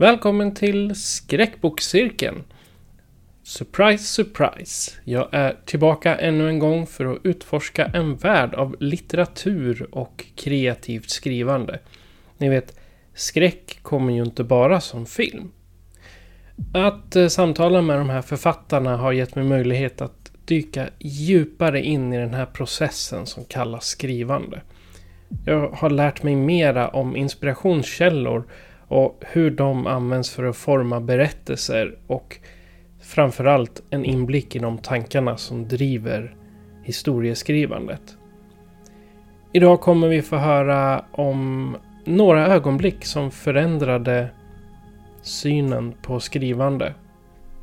Välkommen till Skräckbokscirkeln. Surprise, surprise. Jag är tillbaka ännu en gång för att utforska en värld av litteratur och kreativt skrivande. Ni vet, skräck kommer ju inte bara som film. Att eh, samtala med de här författarna har gett mig möjlighet att dyka djupare in i den här processen som kallas skrivande. Jag har lärt mig mera om inspirationskällor och hur de används för att forma berättelser och framförallt en inblick i de tankarna som driver historieskrivandet. Idag kommer vi få höra om några ögonblick som förändrade synen på skrivande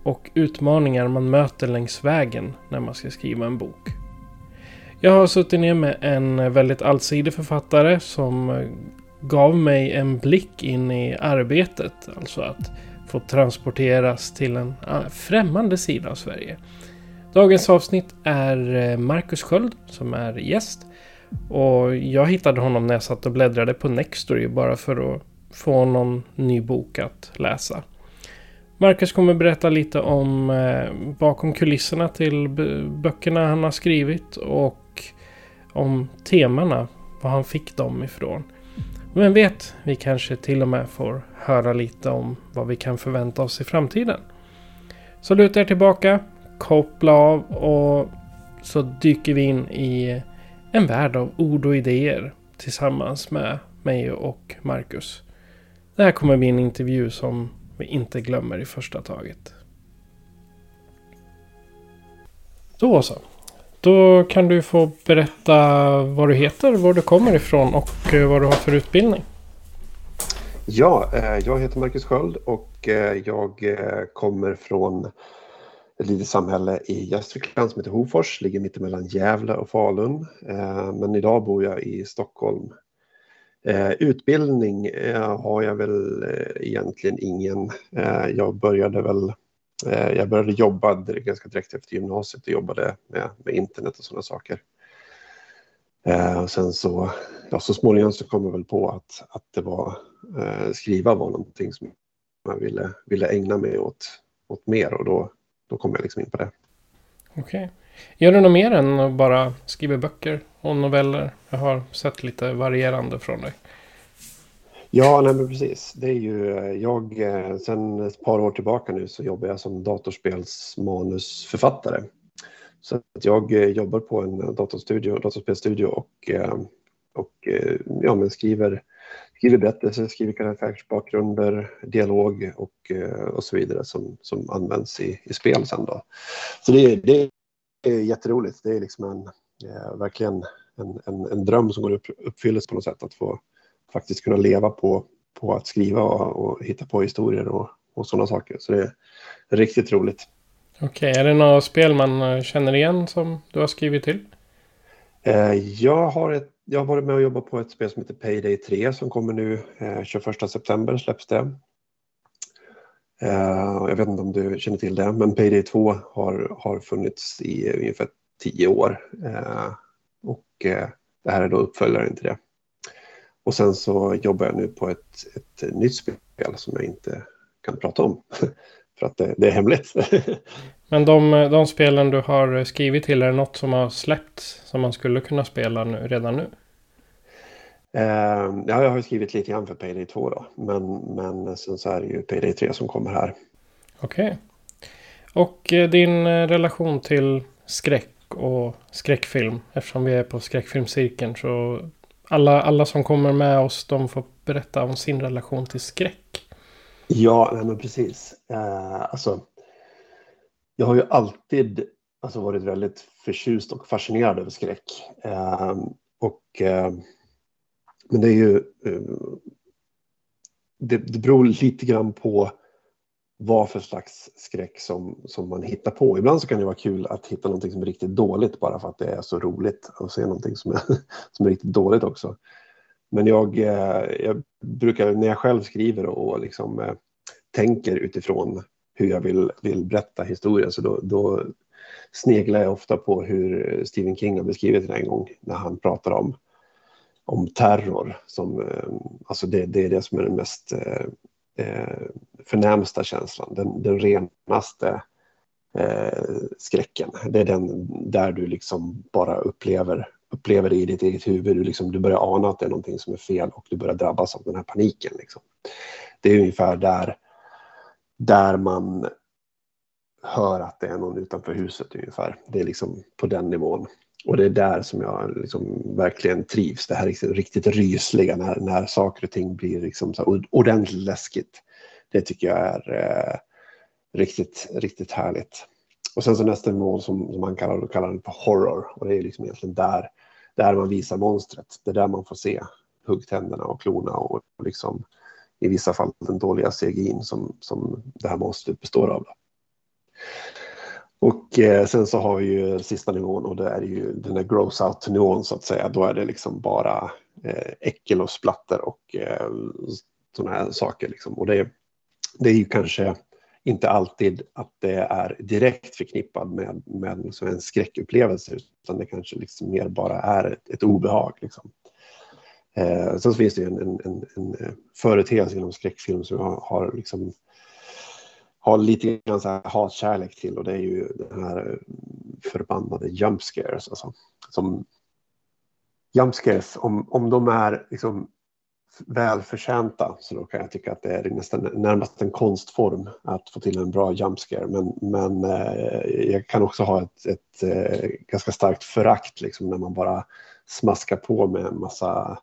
och utmaningar man möter längs vägen när man ska skriva en bok. Jag har suttit ner med en väldigt allsidig författare som gav mig en blick in i arbetet. Alltså att få transporteras till en främmande sida av Sverige. Dagens avsnitt är eh, Marcus Sköld som är gäst. Och jag hittade honom när jag satt och bläddrade på Nextory bara för att få någon ny bok att läsa. Marcus kommer berätta lite om eh, bakom kulisserna till böckerna han har skrivit och om temana, var han fick dem ifrån. Vem vet, vi kanske till och med får höra lite om vad vi kan förvänta oss i framtiden. Så luta er tillbaka, koppla av och så dyker vi in i en värld av ord och idéer tillsammans med mig och Marcus. Det här kommer bli en intervju som vi inte glömmer i första taget. Då så. Då kan du få berätta vad du heter, var du kommer ifrån och eh, vad du har för utbildning. Ja, eh, jag heter Marcus Sköld och eh, jag kommer från ett litet samhälle i Gästrikland som heter Hofors, ligger mittemellan Gävle och Falun. Men idag bor jag i Stockholm. Utbildning har jag väl egentligen ingen. Jag började väl Eh, jag började jobba ganska direkt efter gymnasiet och jobbade med, med internet och sådana saker. Eh, och sen så, ja, så småningom så kom jag väl på att, att det var, eh, skriva var någonting som jag ville, ville ägna mig åt, åt mer och då, då kom jag liksom in på det. Okej. Okay. Gör du något mer än att bara skriva böcker och noveller? Jag har sett lite varierande från dig. Ja, nej men precis. Det är ju eh, jag, eh, sen ett par år tillbaka nu så jobbar jag som datorspelsmanusförfattare. Så att jag eh, jobbar på en datorstudio, datorspelstudio och, och ja, men skriver, skriver berättelser, skriver karaktärsbakgrunder, dialog och, och så vidare som, som används i, i spel sen då. Så det, det är jätteroligt. Det är liksom en, verkligen en, en, en dröm som går upp uppfyllelse på något sätt att få faktiskt kunna leva på, på att skriva och, och hitta på historier och, och sådana saker. Så det är riktigt roligt. Okej, okay. är det några spel man eh, känner igen som du har skrivit till? Eh, jag, har ett, jag har varit med och jobbat på ett spel som heter Payday 3 som kommer nu. 21 eh, september släpps det. Jag vet inte om du känner till det, men Payday 2 har, har funnits i ungefär tio år. Och det här är då uppföljaren till det. Och sen så jobbar jag nu på ett, ett nytt spel som jag inte kan prata om. För att det, det är hemligt. Men de, de spelen du har skrivit till, är det något som har släppts som man skulle kunna spela nu, redan nu? Uh, ja, jag har skrivit lite grann för Payday 2 då. Men, men sen så är det ju Payday 3 som kommer här. Okej. Okay. Och eh, din eh, relation till skräck och skräckfilm. Eftersom vi är på skräckfilmscirkeln så alla, alla som kommer med oss de får berätta om sin relation till skräck. Ja, nej men precis. Eh, alltså, jag har ju alltid alltså, varit väldigt förtjust och fascinerad över skräck. Eh, och, eh, men det är ju... Eh, det, det beror lite grann på vad för slags skräck som, som man hittar på. Ibland så kan det vara kul att hitta någonting som är riktigt dåligt bara för att det är så roligt att se någonting som är, som är riktigt dåligt också. Men jag, eh, jag brukar, när jag själv skriver och liksom eh, tänker utifrån hur jag vill, vill berätta historien, så då, då sneglar jag ofta på hur Stephen King har beskrivit det en gång när han pratar om, om terror. Som, eh, alltså det, det är det som är den mest eh, förnämsta känslan, den, den renaste eh, skräcken. Det är den där du liksom bara upplever, upplever det i ditt eget huvud. Du, liksom, du börjar ana att det är någonting som är fel och du börjar drabbas av den här paniken. Liksom. Det är ungefär där, där man hör att det är någon utanför huset ungefär. Det är liksom på den nivån. Och det är där som jag liksom verkligen trivs. Det här liksom riktigt rysliga när, när saker och ting blir liksom så ordentligt läskigt. Det tycker jag är eh, riktigt, riktigt härligt. Och sen så nästa nivå som, som man kallar, kallar den för horror. Och det är liksom egentligen där, där man visar monstret. Det är där man får se huggtänderna och klorna och liksom i vissa fall den dåliga CGIn som, som det här monstret består av. Och eh, sen så har vi ju sista nivån och det är ju den där gross out nivån så att säga. Då är det liksom bara eh, äckel och splatter och eh, sådana här saker liksom. Och det, det är ju kanske inte alltid att det är direkt förknippad med, med liksom en skräckupplevelse utan det kanske liksom mer bara är ett, ett obehag. Liksom. Eh, sen så finns det ju en, en, en, en företeelse inom skräckfilm som har, har liksom har lite grann så här hatkärlek till och det är ju den här eh, förbannade jump scares. Alltså, som jump scares, om, om de är liksom välförtjänta så då kan jag tycka att det är nästan närmast en konstform att få till en bra jump scare. Men, men eh, jag kan också ha ett, ett eh, ganska starkt förakt liksom, när man bara smaskar på med en massa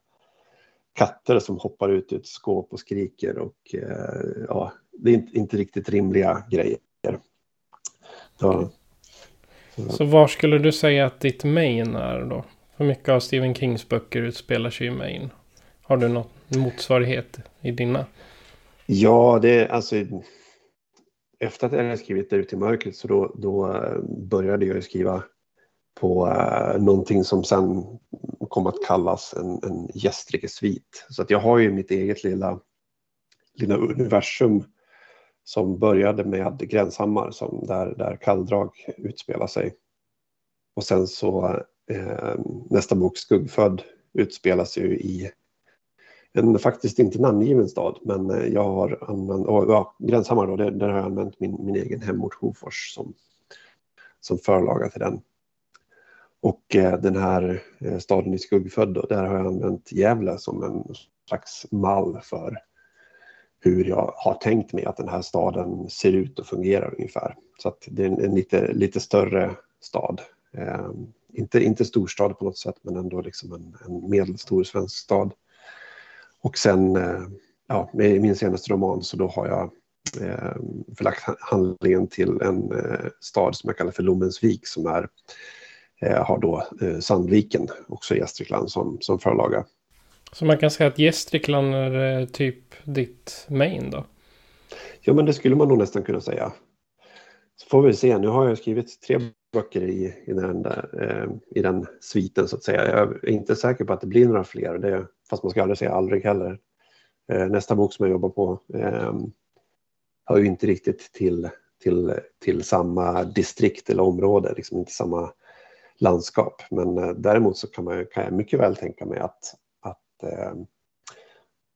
katter som hoppar ut ur ett skåp och skriker och eh, ja, det är inte, inte riktigt rimliga grejer. Så, så var skulle du säga att ditt main är då? För mycket av Stephen Kings böcker utspelar sig i main. Har du någon motsvarighet i dina? Ja, det är alltså... Efter att jag hade skrivit Där ute i mörkret så då, då eh, började jag skriva på uh, någonting som sen kom att kallas en, en gästrikesvit. Så att jag har ju mitt eget lilla, lilla universum som började med Gränshammar som där, där kalldrag utspelar sig. Och sen så eh, nästa bok Skuggfödd utspelas ju i en faktiskt inte namngiven stad, men eh, jag har använt, och, ja, Gränshammar då, där, där har jag använt min, min egen hemort Hofors som, som förlaga till den. Och eh, den här eh, staden i Skuggfödd, då, där har jag använt Gävle som en slags mall för hur jag har tänkt mig att den här staden ser ut och fungerar ungefär. Så att det är en, en lite, lite större stad. Eh, inte, inte storstad på något sätt, men ändå liksom en, en medelstor svensk stad. Och sen, eh, ja, med min senaste roman så då har jag eh, förlagt handlingen till en eh, stad som jag kallar för Lommensvik som är, eh, har då eh, Sandviken, också i Gästrikland, som, som förlaga. Så man kan säga att Gästrikland är eh, typ ditt main då? Ja, men det skulle man nog nästan kunna säga. Så får vi se. Nu har jag skrivit tre böcker i, i, den, där, eh, i den sviten så att säga. Jag är inte säker på att det blir några fler. Det, fast man ska aldrig säga aldrig heller. Eh, nästa bok som jag jobbar på eh, hör ju inte riktigt till, till, till samma distrikt eller område, liksom inte samma landskap. Men eh, däremot så kan, man, kan jag mycket väl tänka mig att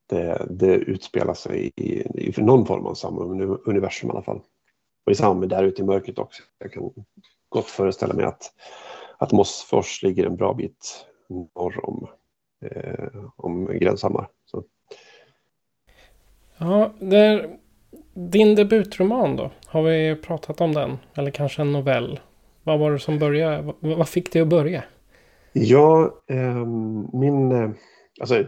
det, det utspelar sig i, i någon form av samma universum i alla fall. Och i samma Där ute i mörkret också. Jag kan gott föreställa mig att, att Mossfors ligger en bra bit norr om, eh, om Gränshammar. Så. Ja, är din debutroman då? Har vi pratat om den? Eller kanske en novell? Vad var det som började? Vad fick dig att börja? Ja, eh, min... Alltså,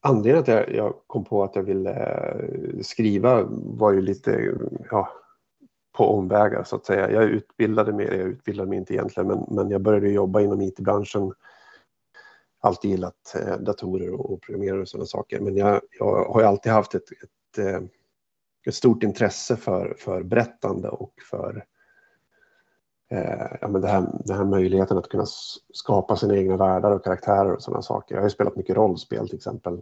anledningen till att jag kom på att jag ville eh, skriva var ju lite ja, på omvägar så att säga. Jag utbildade mig, jag utbildade mig inte egentligen, men, men jag började jobba inom IT-branschen. Alltid gillat eh, datorer och programmerare och sådana saker, men jag, jag har ju alltid haft ett, ett, eh, ett, stort intresse för, för berättande och för eh, ja, men det här, den här möjligheten att kunna skapa sina egna världar och karaktärer och sådana saker. Jag har ju spelat mycket rollspel till exempel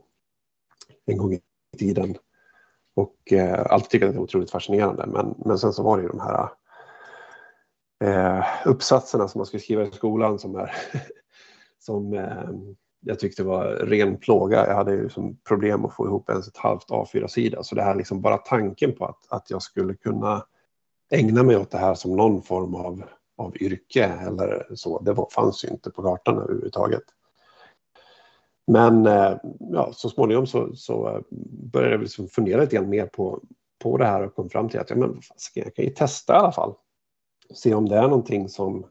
en gång i tiden. Och eh, alltid tyckt att det är otroligt fascinerande. Men, men sen så var det ju de här eh, uppsatserna som man skulle skriva i skolan som, är, som eh, jag tyckte var ren plåga. Jag hade ju som problem att få ihop ens ett halvt A4-sida. Så det här liksom bara tanken på att, att jag skulle kunna ägna mig åt det här som någon form av, av yrke eller så, det var, fanns ju inte på kartan överhuvudtaget. Men eh, ja, så småningom så, så eh, började jag liksom fundera lite grann mer på, på det här och kom fram till att ja, men, jag kan ju testa i alla fall. Se om det är någonting som,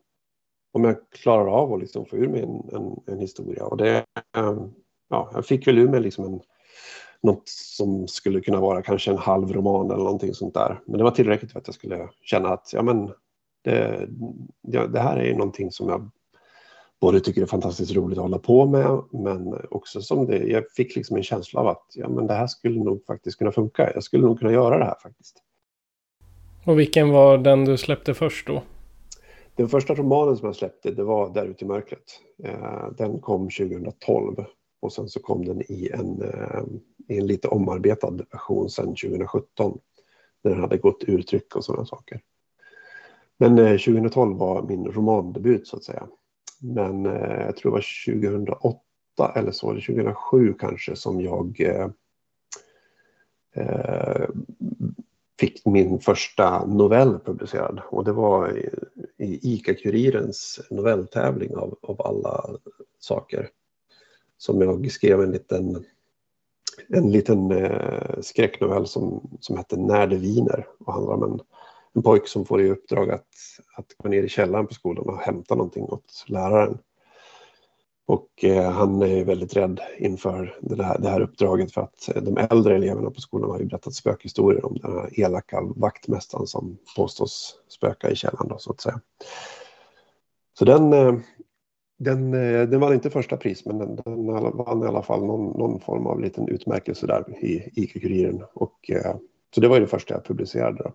om jag klarar av att liksom få ur mig en, en, en historia. Och det, eh, ja, jag fick väl ur mig liksom en, något som skulle kunna vara kanske en halv roman eller någonting sånt där. Men det var tillräckligt för att jag skulle känna att ja, men det, det här är någonting som jag både tycker är fantastiskt roligt att hålla på med, men också som det, jag fick liksom en känsla av att ja, men det här skulle nog faktiskt kunna funka. Jag skulle nog kunna göra det här faktiskt. Och vilken var den du släppte först då? Den första romanen som jag släppte, det var Där ute i mörkret. Eh, den kom 2012 och sen så kom den i en, eh, i en lite omarbetad version sen 2017. När den hade gått ur tryck och sådana saker. Men eh, 2012 var min romandebut så att säga. Men eh, jag tror det var 2008 eller så, eller 2007 kanske, som jag eh, eh, fick min första novell publicerad. Och det var i, i ICA-Kurirens novelltävling av, av alla saker. Som jag skrev en liten, en liten eh, skräcknovell som, som hette När det viner och handlar om en en pojk som får i uppdrag att, att gå ner i källaren på skolan och hämta någonting åt läraren. Och eh, han är väldigt rädd inför det här, det här uppdraget för att eh, de äldre eleverna på skolan har ju berättat spökhistorier om den här elaka vaktmästaren som påstås spöka i källaren då, så att säga. Så den, eh, den, eh, den vann inte första pris men den, den vann i alla fall någon, någon form av liten utmärkelse där i IQ-kuriren. eh, så det var ju det första jag publicerade. Då.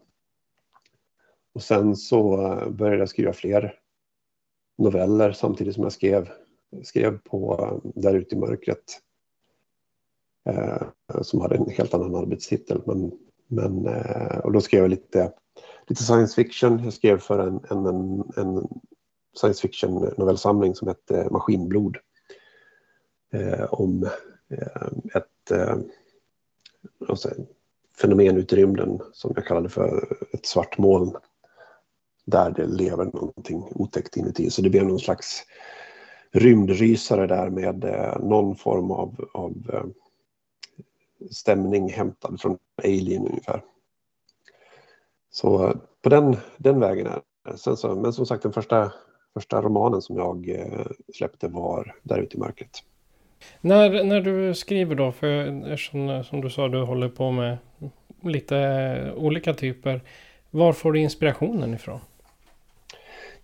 Och sen så eh, började jag skriva fler noveller samtidigt som jag skrev, skrev på eh, Där ute i mörkret. Eh, som hade en helt annan arbetstitel. Men, men, eh, och då skrev jag lite, lite science fiction. Jag skrev för en, en, en, en science fiction novellsamling som hette Maskinblod. Eh, om eh, ett eh, alltså, fenomen ute i rymden som jag kallade för ett svart moln där det lever någonting otäckt inuti. Så det blev någon slags rymdrysare där med eh, någon form av, av eh, stämning hämtad från Alien ungefär. Så eh, på den, den vägen är det. Så, men som sagt den första, första romanen som jag eh, släppte var Där ute i mörkret. När, när du skriver då, för som, eh, som du sa, du håller på med lite olika typer. Var får du inspirationen ifrån?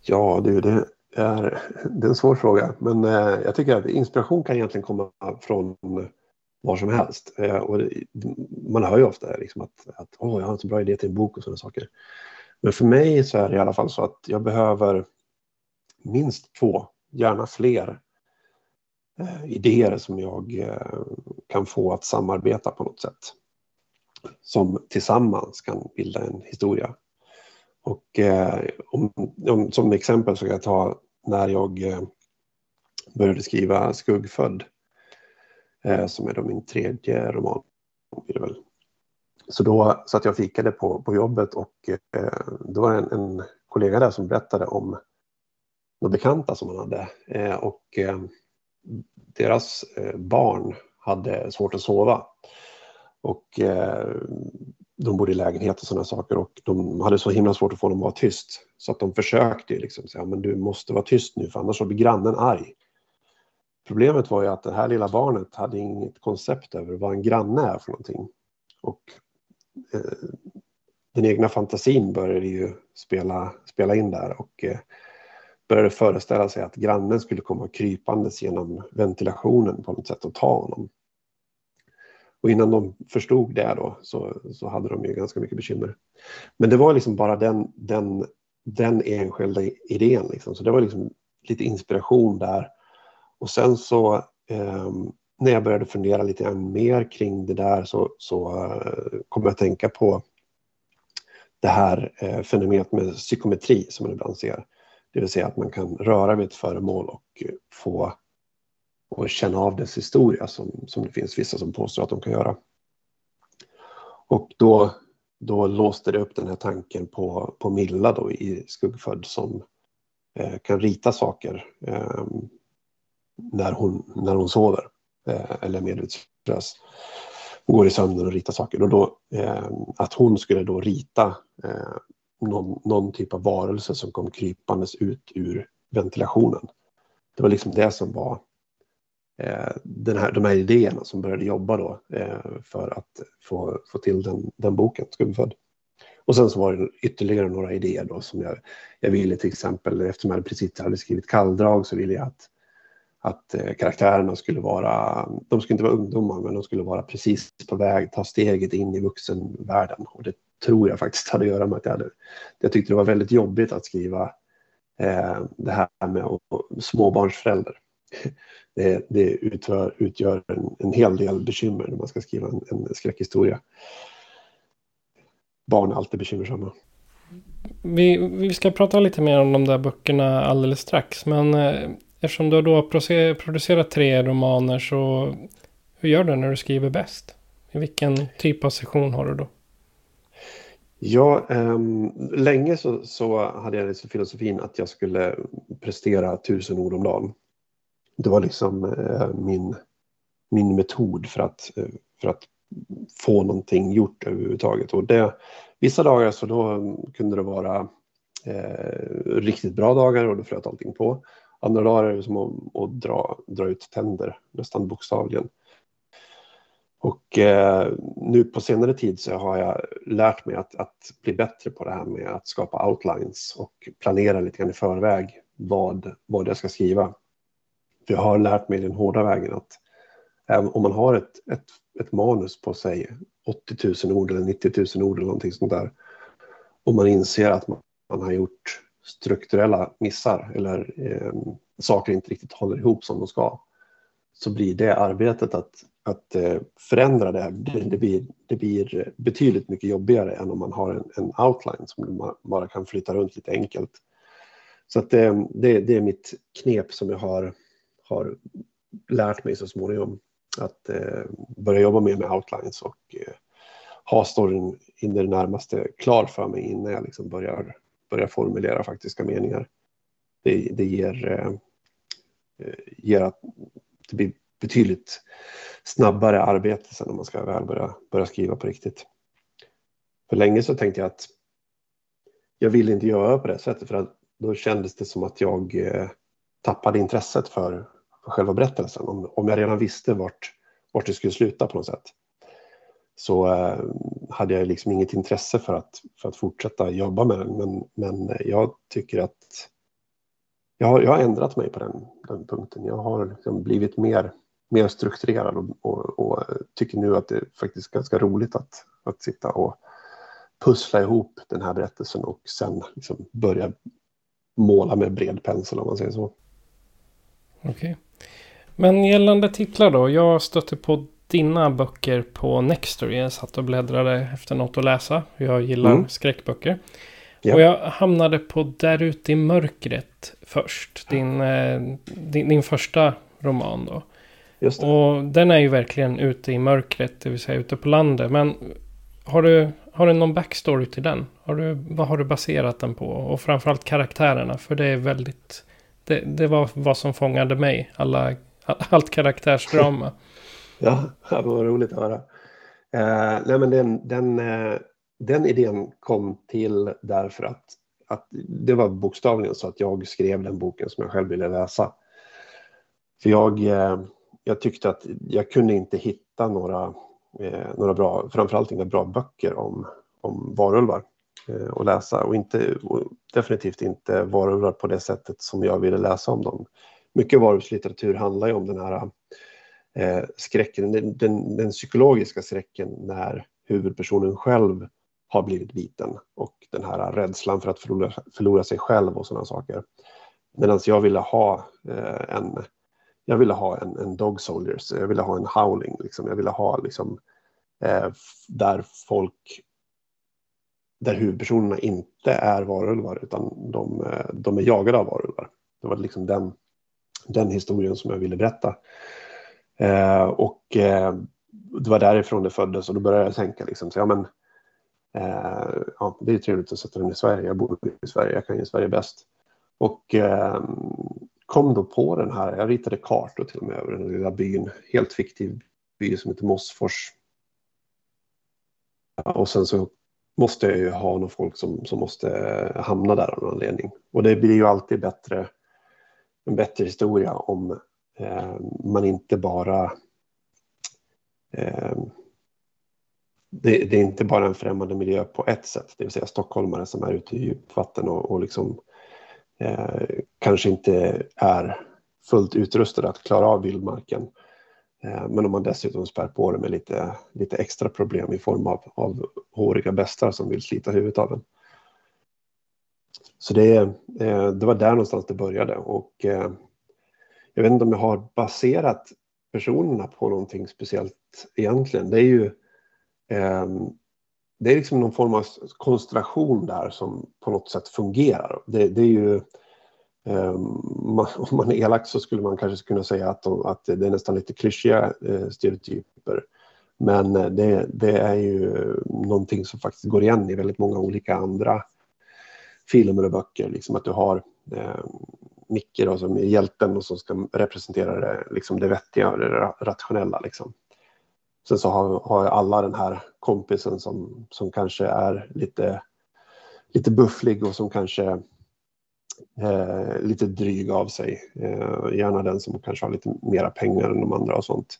Ja, du, det är, det är en svår fråga. Men eh, jag tycker att inspiration kan egentligen komma från var som helst. Eh, och det, man hör ju ofta liksom att, att oh, jag har en så bra idé till en bok och sådana saker. Men för mig så är det i alla fall så att jag behöver minst två, gärna fler eh, idéer som jag eh, kan få att samarbeta på något sätt. Som tillsammans kan bilda en historia. Och eh, om, om, som exempel så kan jag ta när jag eh, började skriva Skuggfödd. Eh, som är då min tredje roman. Så då satt jag och fikade på, på jobbet och eh, då var det en, en kollega där som berättade om några bekanta som han hade. Eh, och eh, deras eh, barn hade svårt att sova. Och eh, de bodde i lägenhet och sådana saker och de hade så himla svårt att få dem att vara tyst. Så att de försökte liksom säga, men du måste vara tyst nu för annars så blir grannen arg. problemet var ju att det här lilla barnet hade inget koncept över vad en granne är för någonting. Och eh, den egna fantasin började ju spela, spela in där och eh, började föreställa sig att grannen skulle komma krypandes genom ventilationen på något sätt och ta honom. Och innan de förstod det då så, så hade de ju ganska mycket bekymmer. Men det var liksom bara den, den, den enskilda idén liksom. Så det var liksom lite inspiration där. Och sen så eh, när jag började fundera lite mer kring det där så, så eh, kom jag att tänka på det här eh, fenomenet med psykometri som man ibland ser. Det vill säga att man kan röra vid ett föremål och få och känna av dess historia som, som det finns vissa som påstår att de kan göra. Och då, då låste det upp den här tanken på, på Milla då i Skuggfödd som eh, kan rita saker eh, när, hon, när hon sover eh, eller medvetslös. Hon går i sömnen och ritar saker. Och då, eh, att hon skulle då rita eh, någon, någon typ av varelse som kom krypandes ut ur ventilationen. Det var liksom det som var Eh, den här, de här idéerna som började jobba då eh, för att få, få till den, den boken, Skuggfödd. Och sen så var det ytterligare några idéer då som jag, jag ville till exempel, eftersom jag precis hade skrivit kalldrag så ville jag att, att eh, karaktärerna skulle vara, de skulle inte vara ungdomar men de skulle vara precis på väg, ta steget in i vuxenvärlden. Och det tror jag faktiskt hade att göra med att jag, hade, jag tyckte det var väldigt jobbigt att skriva eh, det här med småbarnsförälder. Det, det utgör, utgör en, en, hel del bekymmer när man ska skriva en, en skräckhistoria. Barn är alltid bekymmersamma. Vi, vi ska prata lite mer om de där böckerna alldeles strax. Men eh, eftersom du då har producerat tre romaner så hur gör du när du skriver bäst? I vilken typ av session har du då? Ja, um, länge så, så hade jag liksom filosofin att jag skulle prestera tusen ord om dagen. Det var liksom eh, min, min metod för att, eh, för att få någonting gjort överhuvudtaget. Och det, vissa dagar så då kunde det vara eh, riktigt bra dagar och då flöt allting på. Andra dagar är det som att, att dra, dra ut tänder, nästan bokstavligen. Och eh, nu på senare tid så har jag lärt mig att, att, bli bättre på det här med att skapa outlines och planera lite grann i förväg vad, vad jag ska skriva. Jag har lärt mig den hårda vägen att även om man har ett, ett, ett manus på sig 80 000 ord eller 90 000 ord eller någonting sånt där och man inser att man, man har gjort strukturella missar eller eh, saker inte riktigt håller ihop som de ska så blir det arbetet att att eh, förändra det, det, blir, det blir betydligt mycket jobbigare än om man har en, en outline som man bara kan flytta runt lite enkelt. Så att det, eh, det, det är mitt knep som jag har, har lärt mig så småningom. Att eh, börja jobba mer med outlines och eh, ha storyn in i det närmaste klar för mig innan jag liksom börjar, börjar formulera faktiska meningar. Det, det ger, eh, eh ger att det blir betydligt snabbare arbete sen när man ska väl börja, börja skriva på riktigt. För länge så tänkte jag att jag ville inte göra på det sättet för att då kändes det som att jag eh, tappade intresset för, för själva berättelsen. Om, om jag redan visste vart, vart det skulle sluta på något sätt så eh, hade jag liksom inget intresse för att, för att fortsätta jobba med den. Men, men jag tycker att jag har, jag har ändrat mig på den, den punkten. Jag har liksom blivit mer mer strukturerad och, och, och, tycker nu att det är faktiskt ganska roligt att, att sitta och pussla ihop den här berättelsen och sen liksom börja måla med bred pensel om man säger så. Okej. Okay. Men gällande titlar då. Jag stötte på dina böcker på Nextory. Jag satt och bläddrade efter något att läsa. Jag gillar mm. skräckböcker. Ja. Och jag hamnade på Där ute i mörkret först. Din, eh, din, din första roman då. Och den är ju verkligen ute i mörkret, det vill säga ute på landet. Men har du, har du någon backstory till den? Har du, vad har du baserat den på? Och framförallt karaktärerna, för det är väldigt... Det, det var vad som fångade mig, alla, allt karaktärsdrama. ja, det var roligt att höra. Eh, nej, men den, den, eh, den idén kom till därför att, att det var bokstavligen så att jag skrev den boken som jag själv ville läsa. För jag, eh, jag tyckte att jag kunde inte hitta några, eh, några bra, framförallt inga bra böcker om, om varulvar Eh, och läsa och, inte, och definitivt inte varulvar på det sättet som jag ville läsa om dem. Mycket varulvslitteratur handlar ju om den här eh, skräcken, den, den, den, psykologiska skräcken när huvudpersonen själv har blivit biten och den här rädslan för att förlora, förlora sig själv och sådana saker. Medan jag ville ha eh, en jag ville ha en, en Dog Soldiers, jag ville ha en Howling, liksom. jag ville ha liksom, eh, där folk, där huvudpersonerna inte är varulvar utan de, eh, de är jagade av varulvar. Det var liksom den, den historien som jag ville berätta. Eh, och eh, det var därifrån det föddes och då började jag tänka liksom, så, ja, men, eh, ja, det är trevligt att sätta den i Sverige, jag bor i Sverige, jag kan ju Sverige bäst. Och eh, kom då på den här, jag ritade kartor till och med över den lilla byn, helt fiktiv by som heter Mossfors. Och sen så måste jag ju ha någon folk som, som måste hamna där av någon anledning. Och det blir ju alltid bättre, en bättre historia om eh, man inte bara eh, det, det, är inte bara en främmande miljö på ett sätt, det vill säga stockholmare som är ute i djupvatten och, och liksom eh, kanske inte är fullt utrustade att klara av vildmarken. Eh, men om man dessutom spär på det med lite, lite extra problem i form av, av håriga bestar som vill slita huvudet av en. Så det, eh, det var där någonstans det började och eh, jag vet inte om jag har baserat personerna på någonting speciellt egentligen. Det är ju det är liksom någon form av konstellation där som på något sätt fungerar. Det, det är ju, Eh, om man är elak så skulle man kanske kunna säga att, de, att det är nästan lite klyschiga eh, stereotyper. Men eh, det, det, är ju någonting som faktiskt går igen i väldigt många olika andra filmer och böcker. Liksom att du har eh, Micke då, som är hjälten och som ska representera det, liksom det vettiga och det rationella. Liksom. Sen så har, har alla den här kompisen som, som kanske är lite, lite bufflig och som kanske eh, lite dryg av sig. Eh, gärna den som kanske har lite mera pengar än de andra och sånt.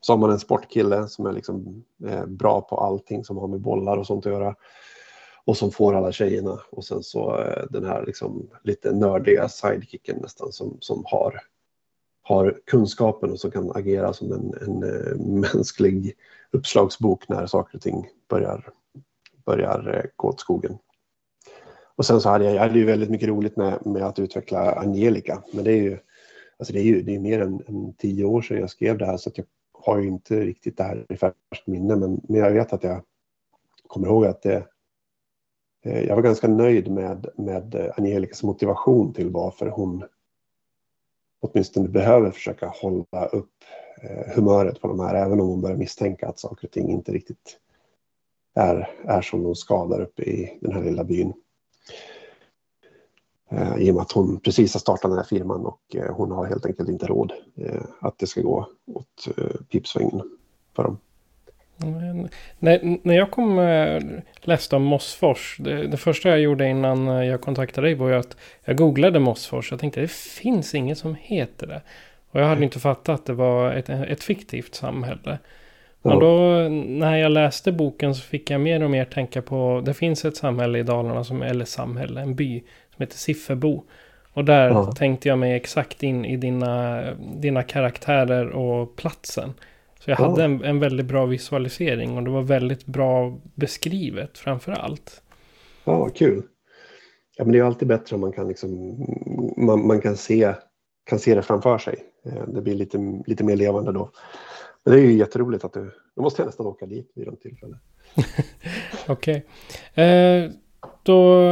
Så har man en sportkille som är liksom, eh, bra på allting som har med bollar och sånt att göra. Och som får alla tjejerna. Och sen så eh, den här liksom, lite nördiga sidekicken nästan som, som har har kunskapen och som kan agera som en, en eh, mänsklig uppslagsbok när saker och ting börjar, börjar eh, gå åt skogen. Och sen så hade jag, jag hade ju väldigt mycket roligt med, med att utveckla Angelica. Men det är ju, alltså det är ju det är mer än, än tio år sedan jag skrev det här så att jag har ju inte riktigt det här i färskt minne. Men, men jag vet att jag kommer ihåg att det, eh, jag var ganska nöjd med, med eh, Angelicas motivation till varför hon åtminstone behöver försöka hålla upp eh, humöret på de här, även om hon börjar misstänka att saker och ting inte riktigt är, är som de ska där uppe i den här lilla byn. Eh, I och med att hon precis har startat den här firman och eh, hon har helt enkelt inte råd eh, att det ska gå åt pipsvängen för dem. När, när jag kom läste om Mossfors, det, det, första jag gjorde innan jag kontaktade dig var ju att jag googlade Mossfors. Jag tänkte det finns inget som heter det. Och jag hade inte fattat att det var ett, ett fiktivt samhälle. Ja. Och då när jag läste boken så fick jag mer och mer tänka på, det finns ett samhälle i Dalarna, som, eller samhälle, en by som heter Sifferbo. Och där ja. tänkte jag mig exakt in i dina, dina karaktärer och platsen. Så jag hade en, en väldigt bra visualisering och det var väldigt bra beskrivet framför allt. Ja, kul. Ja, men det är alltid bättre om man kan, liksom, man, man kan, se, kan se det framför sig. Eh, det blir lite, lite mer levande då. Men det är ju jätteroligt att du... Då måste jag nästan åka dit vid något tillfälle. Okej. Okay. Eh, då...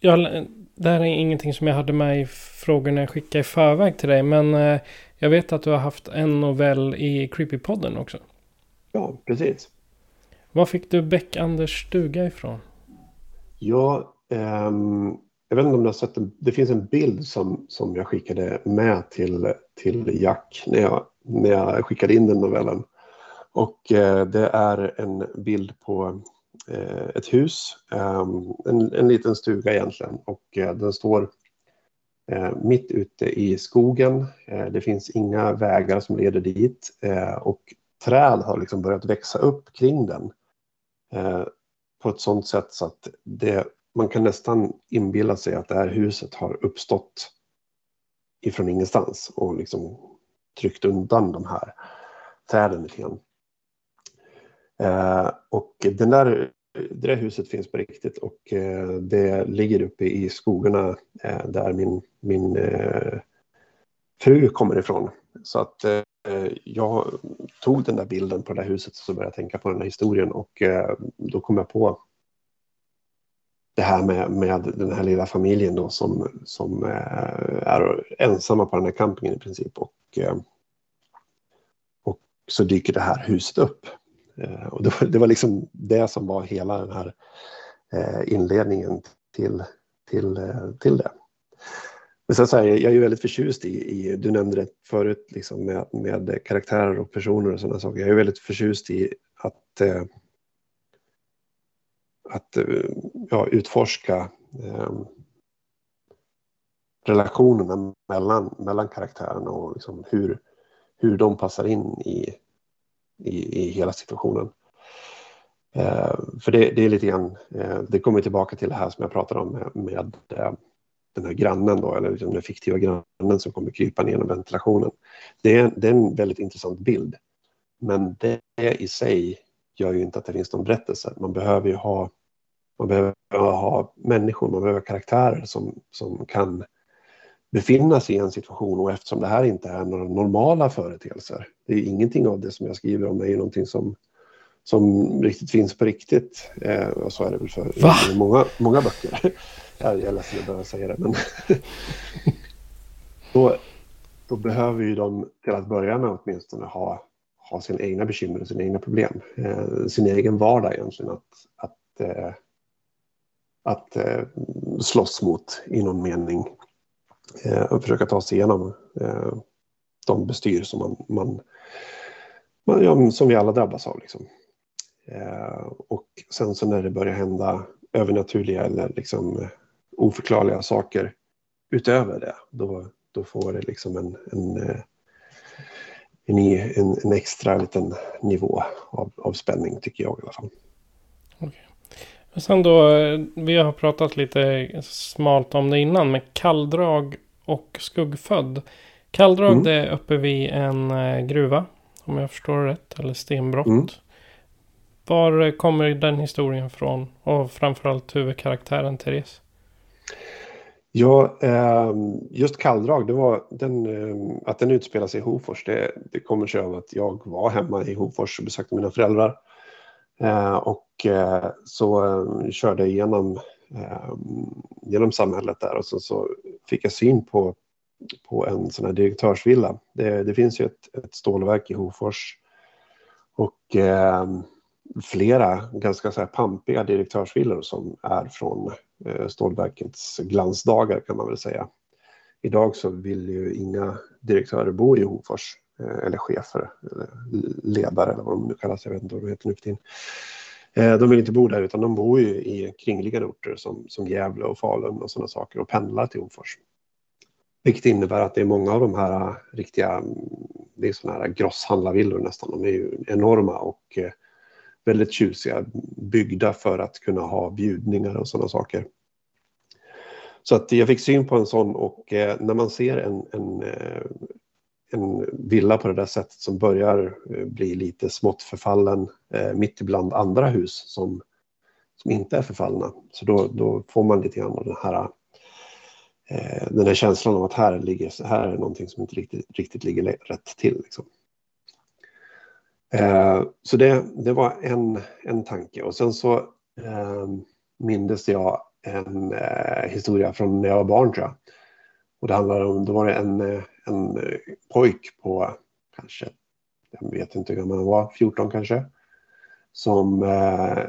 Jag, det här är ingenting som jag hade med i frågorna jag skickade i förväg till dig. Men eh, jag vet att du har haft en novell i Creepypodden också. Ja, precis. Var fick du Beck-Anders stuga ifrån? Ja, um, jag vet inte om du har sett en, det finns en bild som, som jag skickade med till, till Jack när jag, när jag skickade in den novellen. Och eh, det är en bild på eh, ett hus, ehm, en, en liten stuga egentligen. Och eh, den står mitt ute i skogen. det finns inga vägar som leder dit och träd har liksom börjat växa upp kring den på ett sådant sätt så att det, man kan nästan inbilla sig att det här huset har uppstått ifrån ingenstans och liksom tryckt undan de här träden lite grann. Eh, och den där, det där huset finns på riktigt och eh, det ligger uppe i skogarna eh, där min, min eh, fru kommer ifrån. Så att eh, jag tog den där bilden på det där huset och så började jag tänka på den här historien och eh, då kom jag på det här med, med den här lilla familjen då som, som eh, är ensamma på den här campingen i princip. Och, eh, och så dyker det här huset upp. Eh, och det var, det var liksom det som var hela den här inledningen till, till, till det. Men sen så här, jag är ju väldigt förtjust i, i, du nämnde det förut, liksom med, med karaktärer och personer och sådana saker. Jag är väldigt förtjust i att, eh, att eh, ja, utforska eh, relationerna mellan, mellan karaktärerna och liksom hur, hur de passar in i, i, i hela situationen. Eh, för det, det, är lite grann, eh, det kommer tillbaka till det här som jag pratade om med, med eh, den här grannen då, eller liksom den fiktiva grannen som kommer krypa ner genom ventilationen. Det är, det är en väldigt intressant bild. Men det i sig gör ju inte att det finns någon berättelse. Man behöver ju ha, man behöver ha människor, man behöver karaktärer som, som kan befinna sig i en situation och eftersom det här inte är några normala företeelser. Det är ingenting av det som jag skriver om är ju någonting som, som riktigt finns på riktigt. Eh, och så är det väl för många, många böcker. Jag är ledsen att behöva säga det, men då, då behöver ju de till att börja med åtminstone ha, ha sina egna bekymmer och sina egna problem. Eh, sin egen vardag egentligen att, att, eh, att eh, slåss mot i någon mening. Eh, och försöka ta sig igenom eh, de bestyr som man, man, man ja, som vi alla drabbas av. Liksom. Eh, och sen så när det börjar hända övernaturliga eller liksom oförklarliga saker utöver det, då, då får det liksom en, en, eh, en, en, en extra liten nivå av, av spänning tycker jag i alla fall. Okay. sen då, vi har pratat lite smalt om det innan, men kalldrag och skuggfödd. Kalldrag mm. det är uppe vid en eh, gruva, om jag förstår rätt, eller stenbrott. Mm. Var kommer den historien från? Och framförallt huvudkaraktären Therese? Ja, ehm, just kalldrag, det var den, ehm, att den utspelar sig i Hofors. Det, det kommer sig av att jag var hemma i Hofors och besökte mina föräldrar. Ehm, och eh, så körde jag igenom, genom samhället där och så, så fick jag syn på, på en sån här direktörsvilla. Det, det finns ju ett, ett stålverk i Hofors. Och flera ganska så här pampiga direktörsvillor som är från eh, stålverkets glansdagar kan man väl säga. Idag så vill ju inga direktörer bo i Hofors eh, eller chefer eller ledare eller vad de nu kallas, jag vet inte vad de heter nu för tiden. Eh, de vill inte bo där utan de bor ju i kringliggande orter som, som Gävle och Falun och sådana saker och pendlar till Hofors. Vilket innebär att det är många av de här riktiga, mm, det är sådana här grosshandlarvillor nästan, de är ju enorma och eh, väldigt tjusiga, byggda för att kunna ha bjudningar och sådana saker. Så att jag fick syn på en sån och eh, när man ser en, en, eh, en villa på det där sättet som börjar eh, bli lite smått förfallen eh, mitt ibland andra hus som, som inte är förfallna. Så då, då får man lite grann av den här, eh, den här känslan av att här, ligger, här är någonting som inte riktigt, riktigt ligger rätt till. Liksom. Eh, så det, det var en, en tanke och sen så eh, mindes jag en eh, historia från när jag var barn tror jag. Och det handlade om, då var det en, eh, en eh, pojk på kanske, jag vet inte hur gammal han var, 14 kanske, som eh,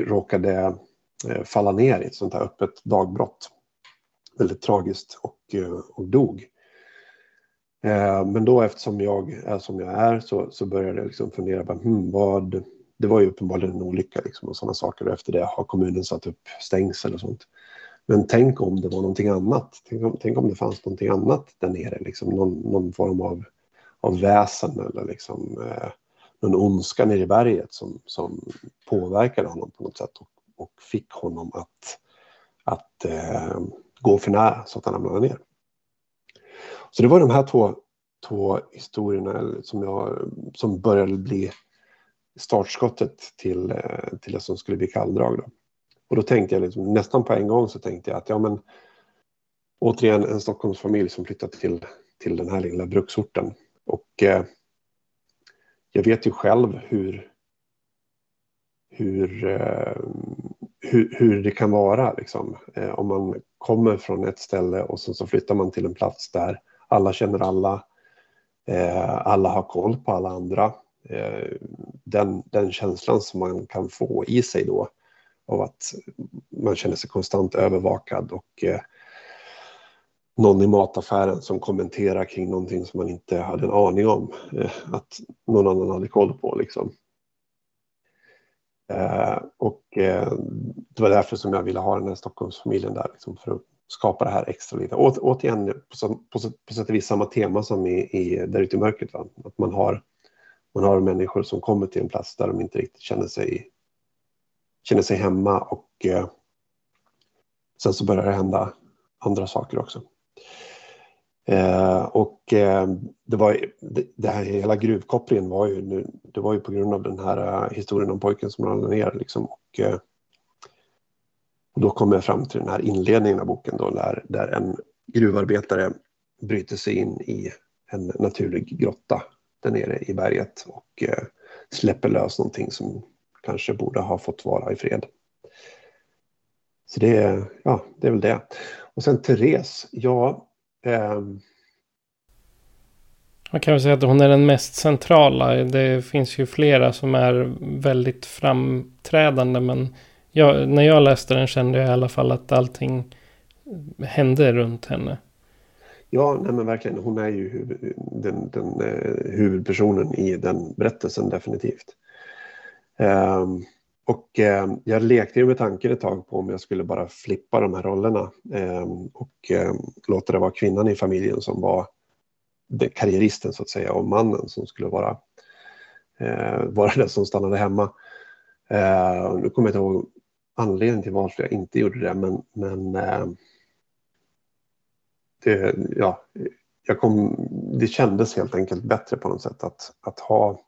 råkade eh, falla ner i ett sånt här öppet dagbrott. Väldigt tragiskt och, eh, och dog. Eh, men då eftersom jag är som jag är så, så började jag liksom fundera på hmm, vad, det var ju uppenbarligen en olycka liksom och sådana saker och efter det har kommunen satt upp stängsel och sånt. Men tänk om det var någonting annat. Tänk om, tänk om det fanns någonting annat där nere. Liksom någon, någon form av, av väsen eller liksom, eh, någon ondska nere i berget som, som påverkade honom på något sätt och, och fick honom att, att eh, gå för nära så att han ramlade ner. Så det var de här två, två historierna som, jag, som började bli startskottet till, eh, till det som skulle bli kalldrag. Då. Och då tänkte jag liksom, nästan på en gång så tänkte jag att ja men återigen en Stockholmsfamilj som flyttat till, till den här lilla bruksorten. Och eh, jag vet ju själv hur, hur, eh, hur, hur, det kan vara liksom. Eh, om man kommer från ett ställe och sen så flyttar man till en plats där alla känner alla. Eh, alla har koll på alla andra. Eh, den, den känslan som man kan få i sig då av att man känner sig konstant övervakad och eh, någon i mataffären som kommenterar kring någonting som man inte hade en aning om eh, att någon annan hade koll på. Liksom. Eh, och eh, det var därför som jag ville ha den här Stockholmsfamiljen där, liksom, för att skapa det här extra lite. Å, återigen på, på, på sätt och vis samma tema som i, i Där ute i mörkret. Va? Att man har, man har människor som kommer till en plats där de inte riktigt känner sig känner sig hemma och eh, sen så börjar det hända andra saker också. Eh, och eh, det var det, det, här hela gruvkopplingen var ju nu, det var ju på grund av den här uh, historien om pojken som ramlade ner liksom och, uh, och då kommer jag fram till den här inledningen av boken då där, där en gruvarbetare bryter sig in i en naturlig grotta där nere i berget och eh, släpper lös någonting som kanske borde ha fått vara i fred. Så det är, ja, det är väl det. Och sen Therese, ja. Eh... Man kan väl säga att hon är den mest centrala. Det finns ju flera som är väldigt framträdande. Men jag, när jag läste den kände jag i alla fall att allting hände runt henne. Ja, nej men verkligen. Hon är ju huvud, den, den eh, huvudpersonen i den berättelsen definitivt. Um, och eh, jag lekte ju med tanken ett tag på om jag skulle bara flippa de här rollerna eh, och eh, låta det vara kvinnan i familjen som var karriäristen så att säga och mannen som skulle vara, eh, vara den som stannade hemma. Eh, nu kommer jag inte ihåg anledning till varför jag inte gjorde det men, men eh, det, ja, jag kom, det kändes helt enkelt bättre på något sätt att, att ha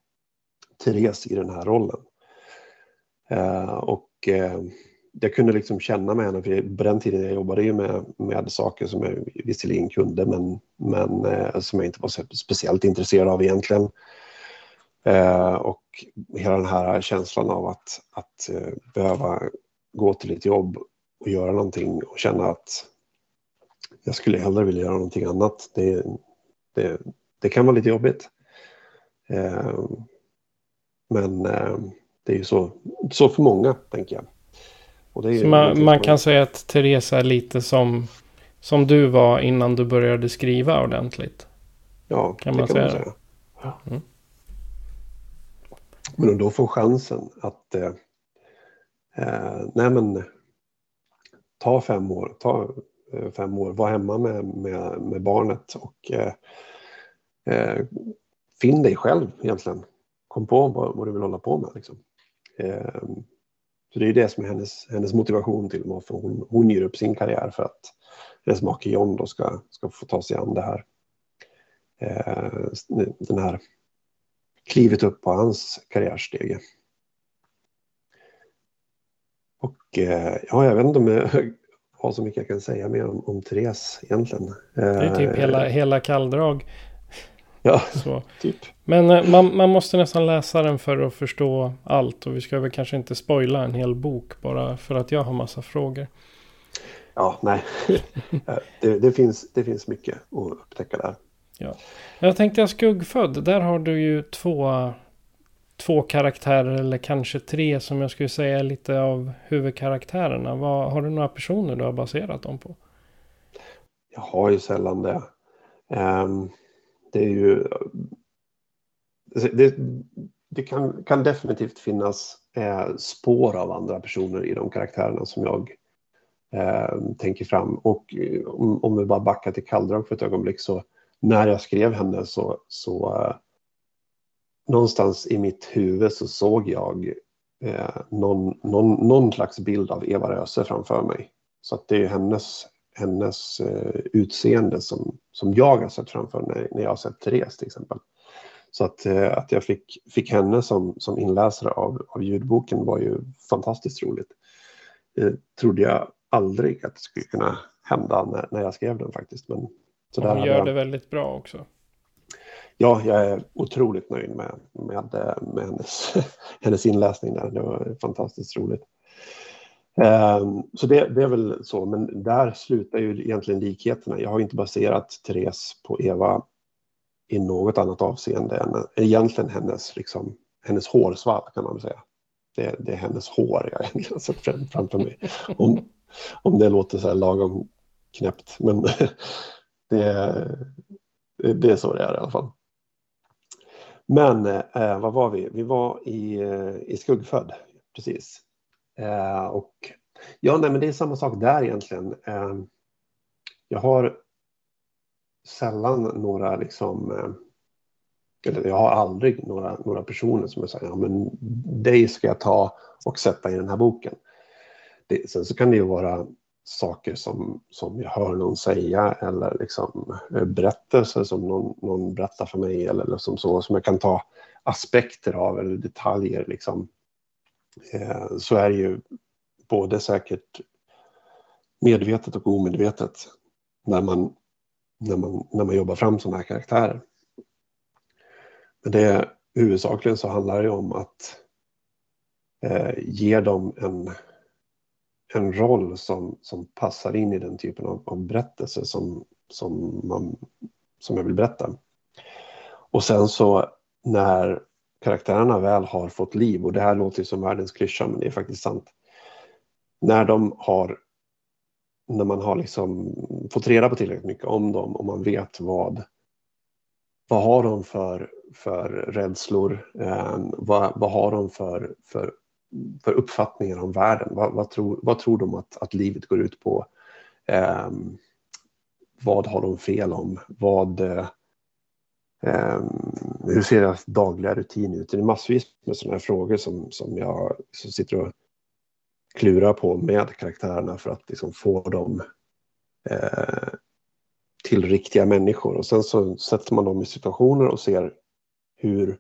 Therese i den här rollen. Eh, och eh, jag kunde liksom känna med henne, för på den tiden jag jobbade ju med, med saker som jag visserligen kunde men, men eh, som jag inte var speciellt intresserad av egentligen. Eh, och hela den här känslan av att, att eh, behöva gå till ett jobb och göra någonting och känna att jag skulle hellre vilja göra någonting annat. Det, det, det kan vara lite jobbigt. men det är ju så, så för många, tänker jag. man, man kan säga att Therese är lite som, som du var innan du började skriva ordentligt. Ja, kan det man kan säga man säga. Ja. Mm. Men om då får chansen att eh, eh, nej men, ta fem år, ta eh, fem år, var hemma med, med, med barnet och eh, eh finn dig själv egentligen. Kom på vad, vad du vill hålla på med. Liksom. Eh, så det är det som är hennes, hennes motivation till varför hon, hon ger upp sin karriär för att hennes make John då ska, ska få ta sig an det här. Eh, den här klivet upp på hans karriärstege. Och eh, ja, jag vet inte om jag har så mycket jag kan säga mer om, om Therese egentligen. Det är typ hela, hela kalldrag. Ja, så. typ. Men eh, man, man måste nästan läsa den för att förstå allt. Och vi ska väl kanske inte spoila en hel bok bara för att jag har massa frågor. Ja, nej. det, det, finns, det finns mycket att upptäcka där. Ja. Jag tänkte jag skuggfödd. Där har du ju två, två karaktärer eller kanske tre som jag skulle säga är lite av huvudkaraktärerna. Vad, har du några personer du har baserat dem på? Jag har ju sällan det. Um, det är ju... Alltså, det, det kan, kan, definitivt finnas eh, spår av andra personer i de karaktärerna som jag, eh, tänker fram. Och eh, om, om vi bara backar till kalldrag för ett ögonblick så när jag skrev henne så, så eh, någonstans i mitt huvud så såg jag eh, någon, någon, någon slags bild av Eva Röse framför mig. Så att det är hennes, hennes eh, utseende som, som jag har sett framför när, när jag har sett Therese till exempel. Så att, eh, att jag fick, fick henne som, som inläsare av, av ljudboken var ju fantastiskt roligt. Det trodde jag aldrig att det skulle kunna hända när, när jag skrev den faktiskt. Men så Hon gör jag... det väldigt bra också. Ja, jag är otroligt nöjd med, med, med hennes, hennes inläsning där. Det var fantastiskt roligt. Ehm, så det, det, är väl så, men där slutar ju egentligen likheterna. Jag har inte baserat Therese på Eva i något annat avseende än egentligen hennes, liksom, hennes hårsvall kan man säga. Det, det är hennes hår jag har sett framför mig. Om, om det låter så här lagom knäppt, men det, det är så det är i alla fall. Men eh, vad var vi? Vi var i, eh, i Skuggfödd, precis. Eh, och ja, nej, men det är samma sak där egentligen. Eh, jag har sällan några liksom eh, eller jag har aldrig några, några personer som jag säger, ja men dig ska jag ta och sätta i den här boken. Det, sen så kan det ju vara saker som, som jag hör någon säga eller liksom eh, berättelser som någon, någon berättar för mig eller liksom så som jag kan ta aspekter av eller detaljer liksom. Eh, så är det ju både säkert medvetet och omedvetet när man, när man, när man jobbar fram sådana här karaktärer. Men det huvudsakligen så handlar det om att eh, ge dem en en roll som, som passar in i den typen av, av berättelse som, som, man, som jag vill berätta. Och sen så när karaktärerna väl har fått liv, och det här låter som världens klyscha, men det är faktiskt sant. När de har när man har liksom fått reda på tillräckligt mycket om dem och man vet vad vad har de för, för rädslor? Eh, vad, vad har de för, för för uppfattningar om världen? Vad, vad, tror, vad tror de att, att livet går ut på? Eh, vad har de fel om? Vad, eh, hur ser deras dagliga rutin ut? Det är massvis med sådana här frågor som, som jag som sitter och klurar på med karaktärerna för att liksom få dem eh, till riktiga människor. Och sen så sätter man dem i situationer och ser hur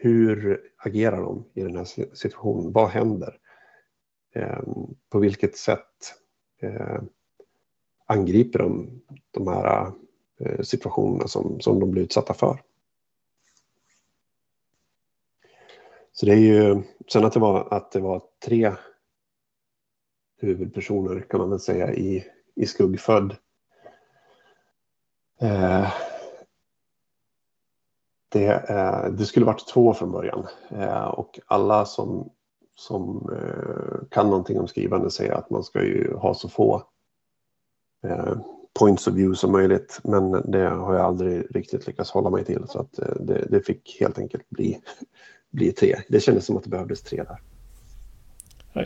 hur agerar de i den här situationen? Vad händer? Eh, på vilket sätt eh, angriper de de här eh, situationerna som, som de blir utsatta för? Så det är ju, sen att det var, att det var tre huvudpersoner kan man väl säga i, i Skuggfödd. Eh, det, eh, det skulle varit två från början eh, och alla som, som eh, kan någonting om skrivande säger att man ska ju ha så få points of view som möjligt. Men det har jag aldrig riktigt lyckats hålla mig till så att det, det fick helt enkelt bli, bli tre. Det kändes som att det behövdes tre där.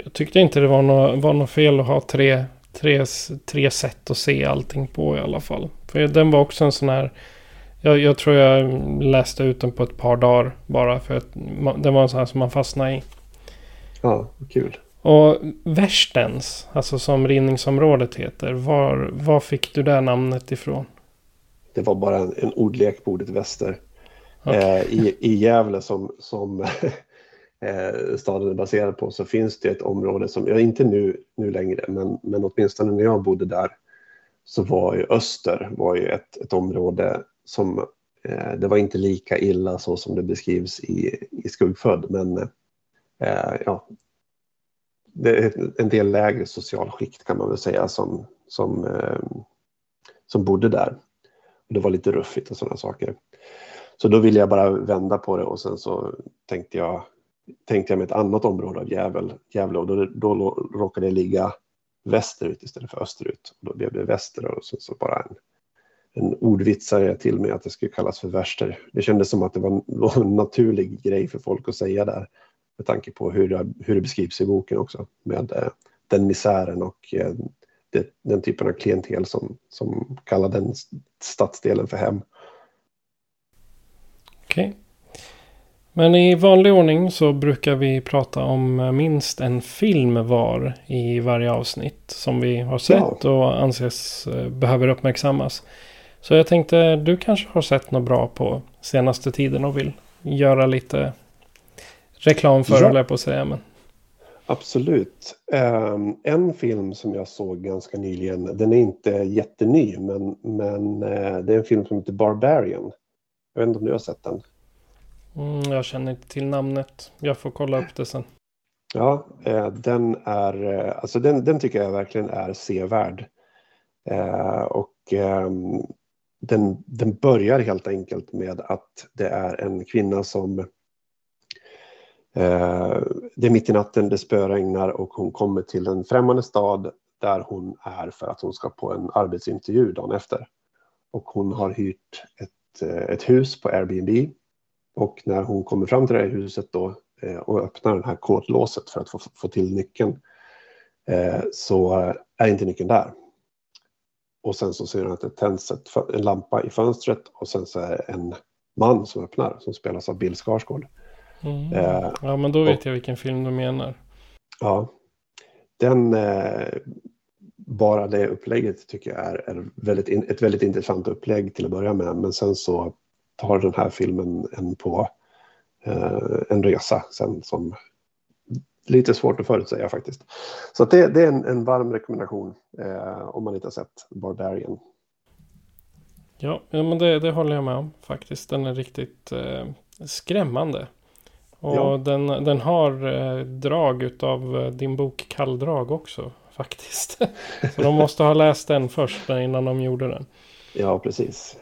Jag tyckte inte det var något, var något fel att ha tre, tre, tre sätt att se allting på i alla fall. För den var också en sån här jag, jag, tror jag läste ut den på ett par dagar bara för att den var en sån här som man fastnade i. Ja, kul. Och Värstens, alltså som rinningsområdet heter, var, var fick du det namnet ifrån? Det var bara en, en ordlek på ordet väster. Okay. Eh, i, I Gävle som, som eh, staden är baserad på så finns det ett område som, ja inte nu, nu längre, men, men åtminstone när jag bodde där så var ju Öster var ju ett, ett område som eh, det var inte lika illa så som det beskrivs i, i Skuggfödd, men eh, ja, det är en del lägre socialskikt kan man väl säga som, som, eh, som bodde där. det var lite ruffigt och sådana saker. Så då ville jag bara vända på det och sen så tänkte jag, tänkte jag med ett annat område av Gävle, Gävle och då, då råkade det ligga västerut istället för österut. Och då blev det väster och så, så bara en en ordvitsare till mig att det skulle kallas för värster. Det kändes som att det var en naturlig grej för folk att säga där. Med tanke på hur det, hur det beskrivs i boken också. Med eh, den misären och eh, det, den typen av klientel som, som kallar den stadsdelen för hem. Okej. Okay. Men i vanlig ordning så brukar vi prata om minst en film var i varje avsnitt som vi har sett ja. och anses eh, behöver uppmärksammas. Så jag tänkte du kanske har sett något bra på senaste tiden och vill göra lite reklam för, ja. på att säga. Men... Absolut. Um, en film som jag såg ganska nyligen, den är inte jätteny, men, men uh, det är en film som heter Barbarian. Jag vet inte om du har sett den? Mm, jag känner inte till namnet. Jag får kolla upp det sen. Ja, uh, den är, uh, alltså den, den tycker jag verkligen är sevärd. och um, den, den börjar helt enkelt med att det är en kvinna som eh, det är mitt i natten, det spöregnar och hon kommer till en främmande stad där hon är för att hon ska på en arbetsintervju dagen efter. Och hon har hyrt ett, eh, ett hus på Airbnb. Och när hon kommer fram till det här huset då eh, och öppnar det här kodlåset för att få, få till nyckeln eh, så eh, är inte nyckeln där. Och sen så ser hon att det tänds en lampa i fönstret och sen så är det en man som öppnar som spelas av Bill Skarsgård. Mm. Eh, ja, men då vet och, jag vilken film du menar. Ja, den, eh, bara det upplägget tycker jag är, är väldigt in, ett väldigt intressant upplägg till att börja med. Men sen så tar den här filmen en på eh, en resa sen som lite svårt att förutsäga faktiskt. Så det, det, är en, en varm rekommendation eh, om man inte har sett Barbarian. Ja, ja men det, det håller jag med om faktiskt. Den är riktigt eh, skrämmande. Och ja. den, den har eh, drag utav eh, din bok Kalldrag också faktiskt. Så de måste ha läst den först innan de gjorde den. Ja, precis.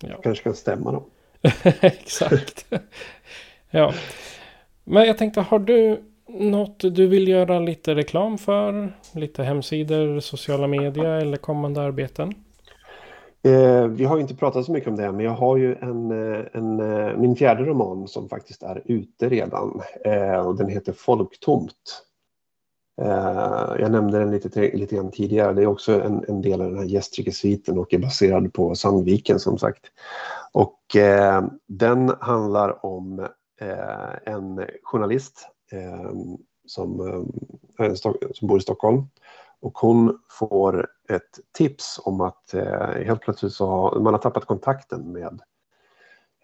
Ja. kanske kan stämma dem. Exakt. ja. Men jag tänkte, har du något du vill göra lite reklam för? Lite hemsidor, sociala medier eller kommande arbeten? Eh, vi har inte pratat så mycket om det, men jag har ju en, eh, en, eh, min fjärde roman som faktiskt är ute redan. Eh, och den heter Folktomt. Eh, jag nämnde den lite, lite grann tidigare. Det är också en, en del av den här Gästrike-sviten och är baserad på Sandviken som sagt. Och eh, den handlar om eh, en journalist Ehm, som, ehm, som bor i Stockholm. Och hon får ett tips om att eh, helt plötsligt så har man har tappat kontakten med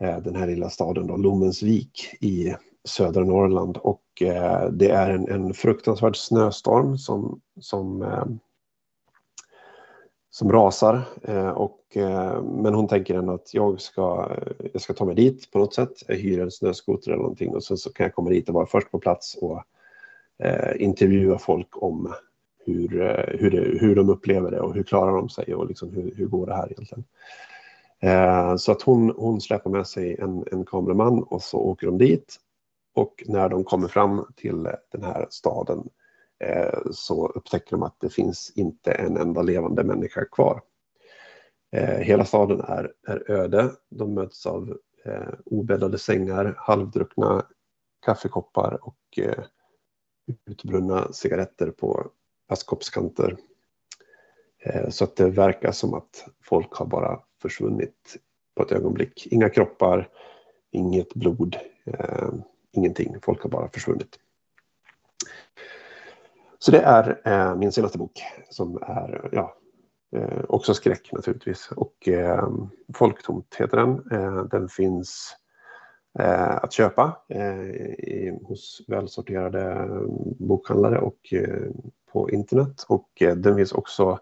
eh, den här lilla staden då, Lommensvik i södra Norrland. Och eh, det är en, en fruktansvärd snöstorm som, som, eh, som rasar. Eh, och, eh, men hon tänker ändå att jag ska, eh, jag ska ta mig dit på något sätt. Jag hyr en snöskoter eller någonting och sen så kan jag komma dit och vara först på plats och eh, intervjua folk om hur, eh, hur, det, hur de upplever det och hur klarar de sig och liksom hur, hur går det här egentligen. Eh, så att hon, hon släpper med sig en, en kameraman och så åker de dit. Och när de kommer fram till den här staden eh, Eh, så upptäcker de att det finns inte en enda levande människa kvar. Eh, hela staden är, är öde. De möts av eh, obäddade sängar, halvdruckna kaffekoppar och eh, utbrunna cigaretter på askkoppskanter. Eh, så att det verkar som att folk har bara försvunnit på ett ögonblick. Inga kroppar, inget blod, eh, ingenting. Folk har bara försvunnit. Så det är eh, min senaste bok som är ja, eh, också skräck naturligtvis. Och eh, Folktomt heter den. Eh, den finns att köpa hos välsorterade bokhandlare och på internet och eh, den finns också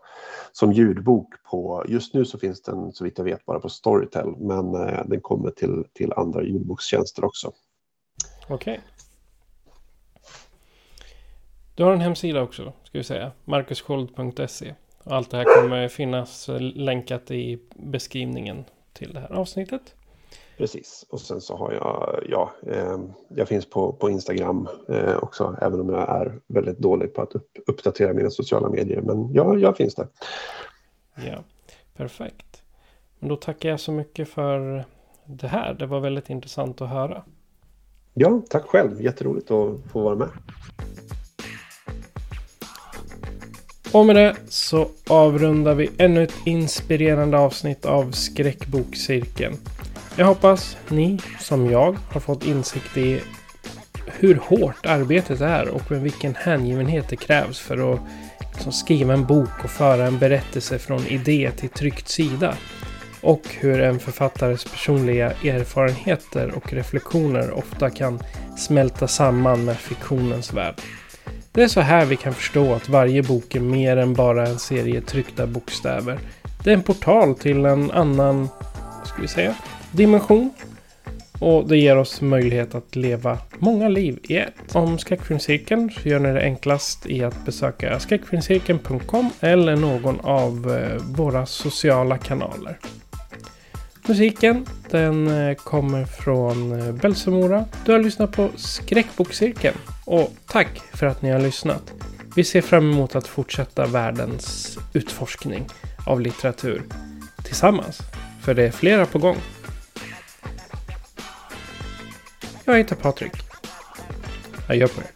som ljudbok på, just nu så finns den så vitt jag vet bara på Storytel men eh, den kommer till, till andra ljudbokstjänster också. Okej. Okay. Du har en hemsida också, ska vi säga, markussköld.se. Allt det här kommer finnas länkat i beskrivningen till det här avsnittet. Precis, och sen så har jag, ja, eh, jag finns på, på Instagram eh, också, även om jag är väldigt dålig på att upp, uppdatera mina sociala medier. Men ja, jag finns där. Ja, perfekt. Men då tackar jag så mycket för det här. Det var väldigt intressant att höra. Ja, tack själv. Jätteroligt att få vara med. Och med det så avrundar vi ännu ett inspirerande avsnitt av Skräckbokcirkeln. Jag hoppas ni, som jag, har fått insikt i hur hårt arbetet är och med vilken hängivenhet det krävs för att liksom skriva en bok och föra en berättelse från idé till tryckt sida. Och hur en författares personliga erfarenheter och reflektioner ofta kan smälta samman med fiktionens värld. Det är så här vi kan förstå att varje bok är mer än bara en serie tryckta bokstäver. Det är en portal till en annan, vad ska vi säga, dimension. Och det ger oss möjlighet att leva många liv i ett. Om Skräckfilmscirkeln så gör ni det enklast i att besöka skräckfilmscirkeln.com eller någon av eh, våra sociala kanaler. Musiken den eh, kommer från eh, Belsemora. Du har lyssnat på Skräckbokcirkeln. Och tack för att ni har lyssnat. Vi ser fram emot att fortsätta världens utforskning av litteratur tillsammans. För det är flera på gång. Jag heter Patrik. Adjö på er.